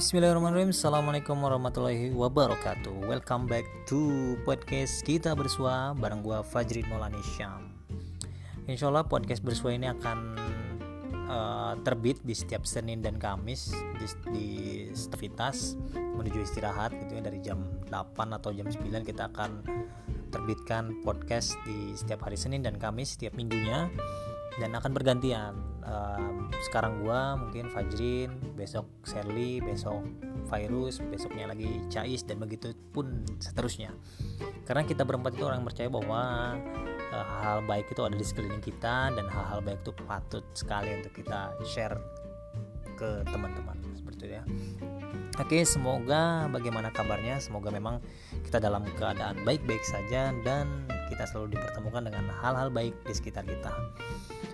Bismillahirrahmanirrahim. Assalamualaikum warahmatullahi wabarakatuh. Welcome back to podcast kita bersua Bareng gua Fajri Maulani Syam. Insya Allah podcast bersua ini akan uh, terbit di setiap Senin dan Kamis Di, di menuju istirahat gitu ya. Dari jam 8 atau jam 9 kita akan terbitkan podcast di setiap hari Senin dan Kamis setiap minggunya. Dan akan bergantian. Um, sekarang gua mungkin Fajrin besok Sherly besok Virus besoknya lagi Cais dan begitu pun seterusnya karena kita berempat itu orang yang percaya bahwa uh, hal baik itu ada di sekeliling kita dan hal-hal baik itu patut sekali untuk kita share ke teman-teman seperti itu ya Oke, semoga bagaimana kabarnya? Semoga memang kita dalam keadaan baik-baik saja dan kita selalu dipertemukan dengan hal-hal baik di sekitar kita.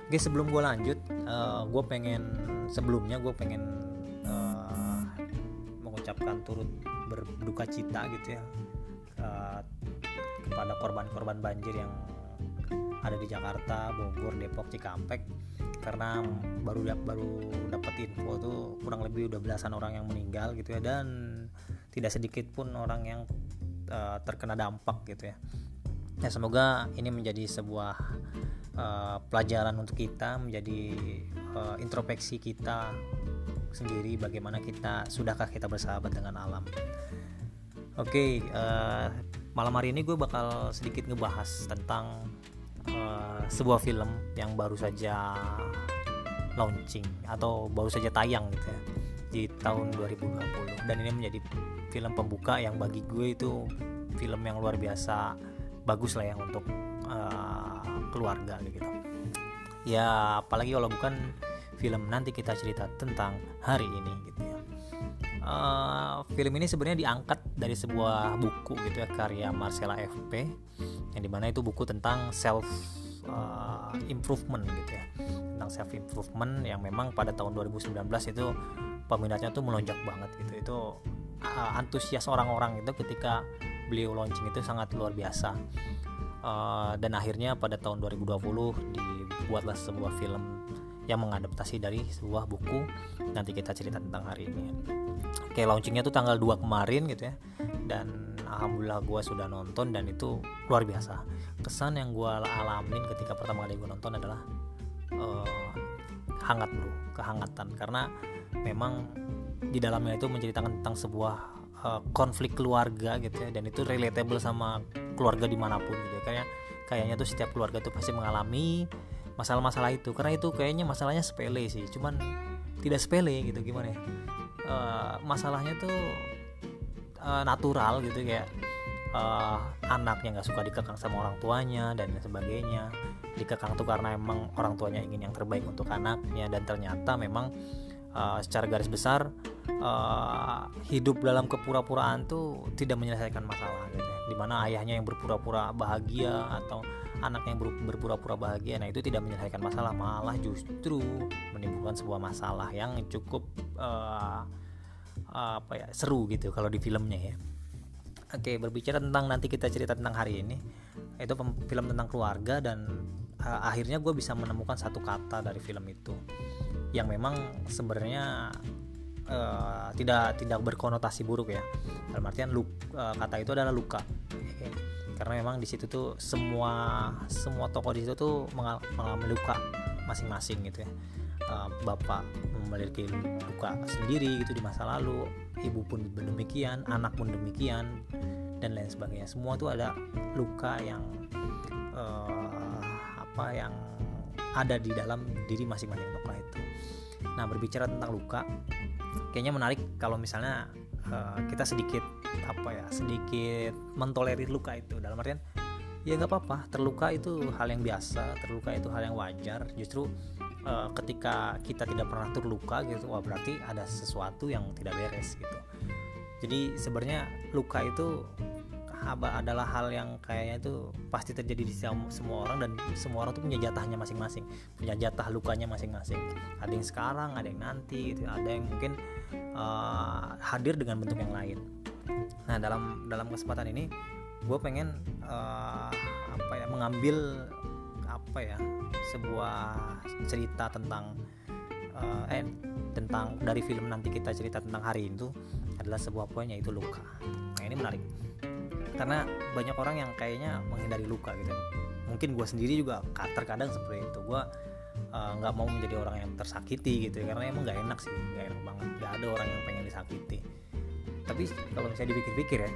Oke sebelum gue lanjut, uh, eh, gue pengen sebelumnya gue pengen mengucapkan turut berduka cita gitu ya uh, kepada korban-korban banjir yang ada di Jakarta, Bogor, Depok, Cikampek karena baru baru dapat info tuh kurang lebih udah belasan orang yang meninggal gitu ya dan tidak sedikit pun orang yang uh, terkena dampak gitu ya. Ya semoga ini menjadi sebuah uh, pelajaran untuk kita menjadi uh, introspeksi kita sendiri bagaimana kita sudahkah kita bersahabat dengan alam? Oke okay, uh, eh, malam hari ini gue bakal sedikit ngebahas tentang uh, sebuah film yang baru saja launching atau baru saja tayang gitu ya di tahun 2020 dan ini menjadi film pembuka yang bagi gue itu film yang luar biasa bagus lah ya untuk uh, keluarga gitu. Ya apalagi kalau bukan film nanti kita cerita tentang hari ini gitu ya. Uh, film ini sebenarnya diangkat dari sebuah buku gitu ya karya Marcella FP yang di mana itu buku tentang self uh, improvement gitu ya. Tentang self improvement yang memang pada tahun 2019 itu peminatnya tuh melonjak banget gitu. Itu uh, antusias orang-orang itu ketika beliau launching itu sangat luar biasa. Uh, dan akhirnya pada tahun 2020 dibuatlah sebuah film yang mengadaptasi dari sebuah buku nanti kita cerita tentang hari ini. Oke launchingnya tuh tanggal 2 kemarin gitu ya. Dan alhamdulillah gue sudah nonton dan itu luar biasa. Kesan yang gue alamin ketika pertama kali gue nonton adalah uh, hangat bro. Kehangatan. Karena memang di dalamnya itu menceritakan tentang sebuah uh, konflik keluarga gitu ya. Dan itu relatable sama keluarga di mana pun gitu ya. kayaknya kayaknya tuh setiap keluarga tuh pasti mengalami masalah-masalah itu. Karena itu kayaknya masalahnya sepele sih. Cuman tidak sepele gitu gimana ya? Uh, masalahnya tuh uh, natural gitu kayak uh, anaknya nggak suka dikekang sama orang tuanya dan sebagainya. Dikekang tuh karena emang orang tuanya ingin yang terbaik untuk anaknya dan ternyata memang uh, secara garis besar uh, hidup dalam kepura-puraan tuh tidak menyelesaikan masalah gitu ya. di mana ayahnya yang berpura-pura bahagia atau anak yang berpura-pura bahagia nah itu tidak menyelesaikan masalah malah justru menimbulkan sebuah masalah yang cukup uh, apa ya seru gitu kalau di filmnya ya. Oke berbicara tentang nanti kita cerita tentang hari ini itu film tentang keluarga dan uh, akhirnya gue bisa menemukan satu kata dari film itu yang memang sebenarnya uh, tidak tidak berkonotasi buruk ya. Dalam artian lu, uh, kata itu adalah luka. Karena memang di situ tuh semua semua tokoh di situ tuh mengalami luka masing-masing gitu ya. Uh, bapak memiliki luka sendiri gitu di masa lalu ibu pun demikian anak pun demikian dan lain sebagainya. Semua tuh ada luka yang uh, apa yang ada di dalam diri masing-masing tokoh itu. Nah berbicara tentang luka, kayaknya menarik kalau misalnya uh, kita sedikit apa ya sedikit mentolerir luka itu. Dalam artian ya nggak apa-apa terluka itu hal yang biasa terluka itu hal yang wajar. Justru uh, ketika kita tidak pernah terluka gitu wah berarti ada sesuatu yang tidak beres gitu. Jadi sebenarnya luka itu adalah hal yang kayaknya itu pasti terjadi di semua orang dan semua orang tuh punya jatahnya masing-masing punya jatah lukanya masing-masing. Ada yang sekarang ada yang nanti gitu ada yang mungkin uh, hadir dengan bentuk yang lain. Nah dalam dalam kesempatan ini gue pengen uh, apa ya mengambil apa ya sebuah cerita tentang uh, eh tentang dari film nanti kita cerita tentang hari itu adalah sebuah poin yaitu luka. Nah ini menarik karena banyak orang yang kayaknya menghindari luka gitu. Mungkin gue sendiri juga terkadang seperti itu. Gue uh, nggak uh, mau menjadi orang yang tersakiti gitu ya karena emang nggak enak sih nggak enak banget. Nggak ada orang yang pengen disakiti. Tapi kalau misalnya dipikir-pikir ya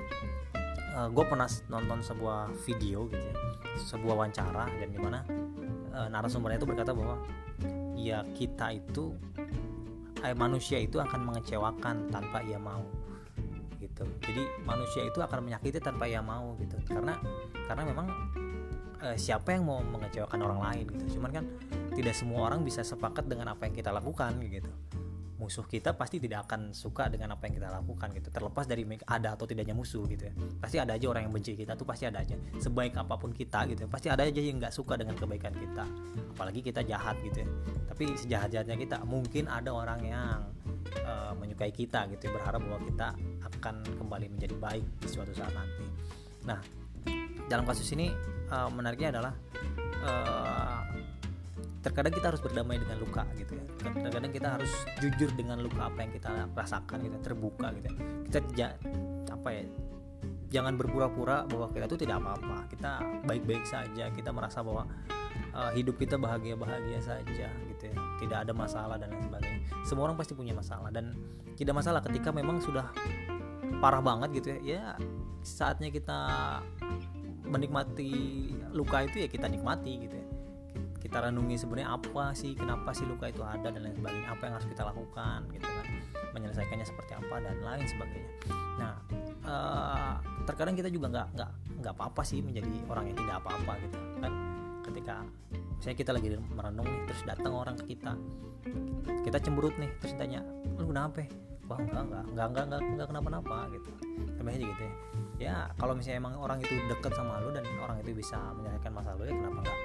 uh, gue pernah nonton sebuah video gitu ya sebuah wawancara dan di mana uh, narasumbernya itu berkata bahwa ya kita itu eh, manusia itu akan mengecewakan tanpa ia mau gitu. Jadi manusia itu akan menyakiti tanpa ia mau gitu. Karena karena memang eh, siapa yang mau mengecewakan orang lain gitu. Cuman kan tidak semua orang bisa sepakat dengan apa yang kita lakukan gitu musuh kita pasti tidak akan suka dengan apa yang kita lakukan gitu. Terlepas dari ada atau tidaknya musuh gitu ya. Pasti ada aja orang yang benci kita tuh pasti ada aja. Sebaik apa pun kita gitu ya, pasti ada aja yang nggak suka dengan kebaikan kita. Apalagi kita jahat gitu ya. Tapi sejahat jahatnya kita mungkin ada orang yang uh, menyukai kita gitu ya, berharap bahwa kita akan kembali menjadi baik di suatu saat nanti. Nah dalam kasus ini uh, menariknya adalah uh, terkadang kita harus berdamai dengan luka gitu ya. Terkadang kita harus jujur dengan luka apa yang kita rasakan gitu terbuka gitu ya. kita ja, apa ya jangan berpura-pura bahwa kita itu tidak apa-apa. Kita baik-baik saja kita merasa bahwa uh, hidup kita bahagia-bahagia saja gitu ya. Tidak ada masalah dan lain sebagainya. Semua orang pasti punya masalah dan tidak masalah ketika memang sudah parah banget gitu ya. Ya saatnya kita menikmati luka itu ya kita nikmati gitu ya kita renungi sebenarnya apa sih kenapa sih luka itu ada dan lain sebagainya apa yang harus kita lakukan gitu kan menyelesaikannya seperti apa dan lain sebagainya. Nah uh, terkadang kita juga nggak nggak nggak apa-apa sih menjadi orang yang tidak apa-apa gitu kan. Ketika saya kita lagi merenung nih terus datang orang ke kita kita cemberut nih terus tanya lu kenapa wah enggak enggak enggak enggak enggak, enggak kenapa-napa gitu. Sampai aja gitu ya. Ya kalau misalnya emang orang itu deket sama lu dan orang itu bisa menyelesaikan masalah lu ya kenapa enggak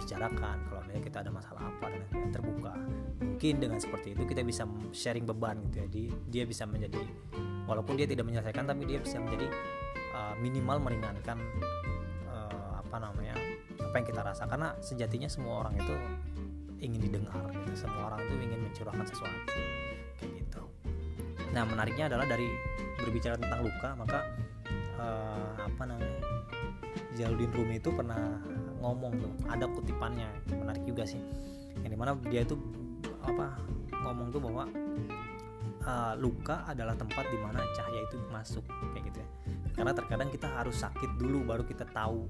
bicarakan kalau misalnya kita ada masalah apa dan terbuka. Mungkin dengan seperti itu kita bisa sharing beban gitu ya. Jadi dia bisa menjadi walaupun dia tidak menyelesaikan tapi dia bisa menjadi uh, minimal meringankan uh, apa namanya apa yang kita rasa karena sejatinya semua orang itu ingin didengar gitu. Semua orang itu ingin mencurahkan sesuatu kayak gitu. Nah menariknya adalah dari berbicara tentang luka maka uh, apa namanya Jaludin Rumi itu pernah ngomong tuh ada kutipannya menarik juga sih. Yang di mana dia itu apa ngomong tuh bahwa uh, luka adalah tempat di mana cahaya itu masuk kayak gitu ya. Karena terkadang kita harus sakit dulu baru kita tahu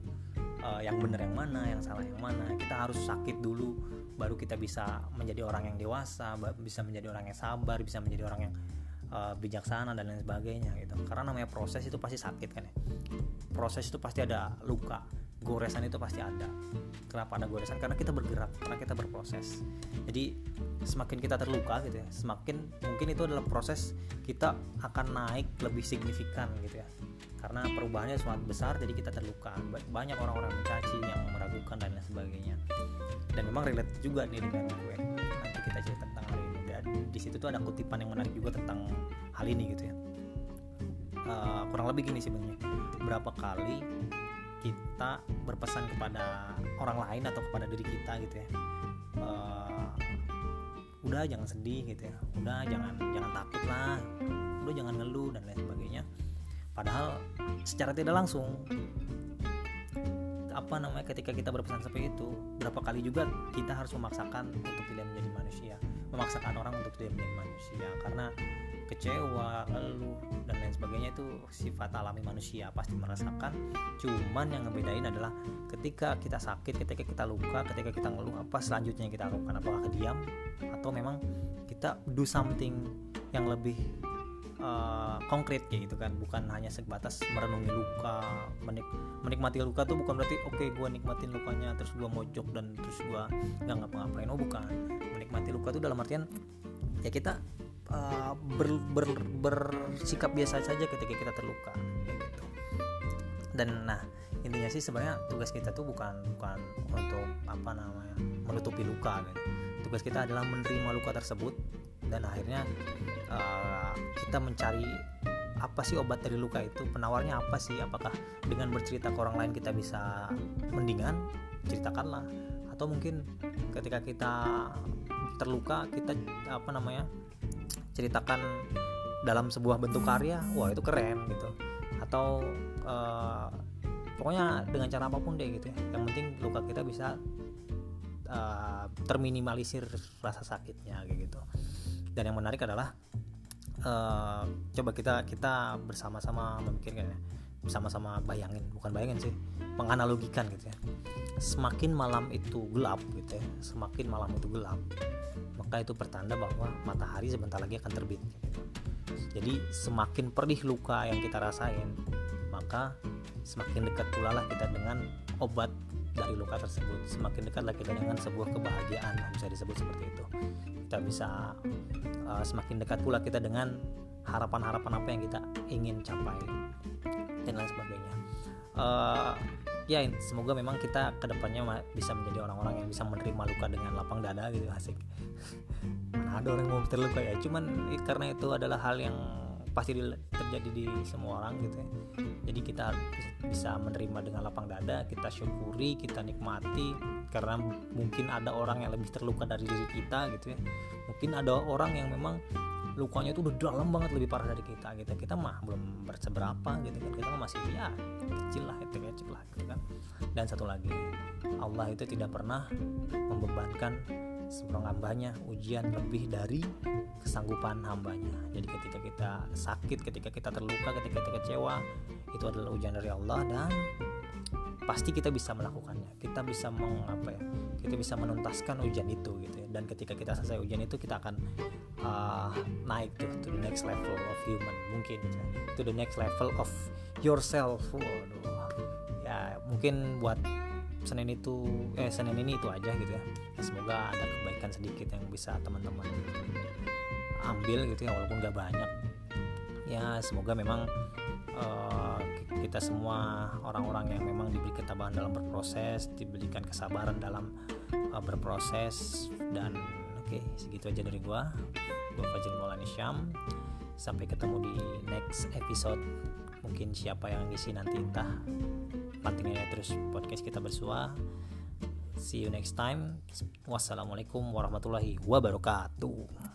uh, yang benar yang mana yang salah yang mana. Kita harus sakit dulu baru kita bisa menjadi orang yang dewasa bisa menjadi orang yang sabar bisa menjadi orang yang uh, bijaksana dan lain sebagainya gitu. Karena namanya proses itu pasti sakit kan ya. Proses itu pasti ada luka goresan itu pasti ada. Kenapa ada goresan? Karena kita bergerak karena kita berproses. Jadi semakin kita terluka gitu ya semakin mungkin itu adalah proses kita akan naik lebih signifikan gitu ya. Karena perubahannya sangat besar jadi kita terluka. Banyak orang-orang mencaci yang meragukan dan lain sebagainya. Dan memang relate juga nih dengan gue. Nanti kita cerita tentang hal ini. Dan di situ tuh ada kutipan yang menarik juga tentang hal ini gitu ya. Uh, kurang lebih gini sebenarnya. Berapa kali kita berpesan kepada orang lain atau kepada diri kita gitu ya. Uh, udah jangan sedih gitu ya. Udah jangan jangan takut lah. Udah jangan ngeluh dan lain sebagainya. Padahal secara tidak langsung apa namanya ketika kita berpesan seperti itu berapa kali juga kita harus memaksakan untuk tidak menjadi manusia. Memaksakan orang untuk tidak menjadi manusia. Karena kecewa, ngeluh dan lain sebagainya itu sifat alami manusia pasti merasakan. Cuman yang ngebedain adalah ketika kita sakit, ketika kita luka, ketika kita ngeluh apa selanjutnya kita lakukan? Apakah diam atau memang kita do something yang lebih uh, konkret kayak gitu kan? Bukan hanya sebatas merenungi luka menik menikmati luka tuh bukan berarti oke okay, gue nikmatin lukanya terus gue mojok dan terus gue nggak ngapa-ngapain. Oh bukan. Menikmati luka tuh dalam artian ya kita uh, ber, ber, bersikap biasa saja ketika kita terluka gitu. Dan nah intinya sih sebenarnya tugas kita tuh bukan bukan untuk apa namanya menutupi luka gitu. Tugas kita adalah menerima luka tersebut dan akhirnya uh, kita mencari apa sih obat dari luka itu penawarnya apa sih apakah dengan bercerita ke orang lain kita bisa mendingan ceritakanlah. Atau mungkin ketika kita terluka kita apa namanya ceritakan dalam sebuah bentuk karya wah itu keren gitu. Atau uh, pokoknya dengan cara apa pun deh gitu ya. Yang penting luka kita bisa uh, terminimalisir rasa sakitnya kayak gitu. Dan yang menarik adalah uh, coba kita kita bersama-sama memikirkan ya sama-sama bayangin bukan bayangin sih menganalogikan gitu ya. Semakin malam itu gelap gitu ya semakin malam itu gelap maka itu pertanda bahwa matahari sebentar lagi akan terbit gitu. jadi semakin perih luka yang kita rasain maka semakin dekat pula lah kita dengan obat dari luka tersebut. Semakin dekatlah kita dengan sebuah kebahagiaan bisa disebut seperti itu. Kita bisa uh, semakin dekat pula kita dengan harapan-harapan apa yang kita ingin capai dan lain sebagainya. Uh, ya semoga memang kita ke depannya bisa menjadi orang-orang yang bisa menerima luka dengan lapang dada gitu asik. Mana ada orang mau terluka ya? Cuman karena itu adalah hal yang pasti terjadi di semua orang gitu ya. Jadi kita bisa menerima dengan lapang dada kita syukuri kita nikmati karena mungkin ada orang yang lebih terluka dari diri kita gitu ya. Mungkin ada orang yang memang lukanya itu udah dalam banget lebih parah dari kita gitu. Kita mah belum berseberapa gitu kan. Kita mah masih ya kecil lah itu kecil lah gitu kan. Dan satu lagi Allah itu tidak pernah membebankan seorang hambanya ujian lebih dari kesanggupan hambanya. Jadi ketika kita sakit ketika kita terluka ketika kita kecewa itu adalah ujian dari Allah dan pasti kita bisa melakukannya kita bisa mengapa ya kita bisa menuntaskan ujian itu gitu ya dan ketika kita selesai ujian itu kita akan uh, naik tuh to the next level of human mungkin ya. to the next level of yourself waduh ya mungkin buat Senin itu eh Senin ini itu aja gitu ya. ya semoga ada kebaikan sedikit yang bisa teman-teman ambil gitu ya walaupun gak banyak ya semoga memang uh, kita semua orang-orang yang memang diberi ketabahan dalam berproses diberikan kesabaran dalam uh, berproses dan oke okay, segitu aja dari gua. Gua Fajri Maulani Syam. Sampai ketemu di next episode. Mungkin siapa yang ngisi nanti entah pentingnya terus podcast kita bersua. See you next time. Wassalamualaikum warahmatullahi wabarakatuh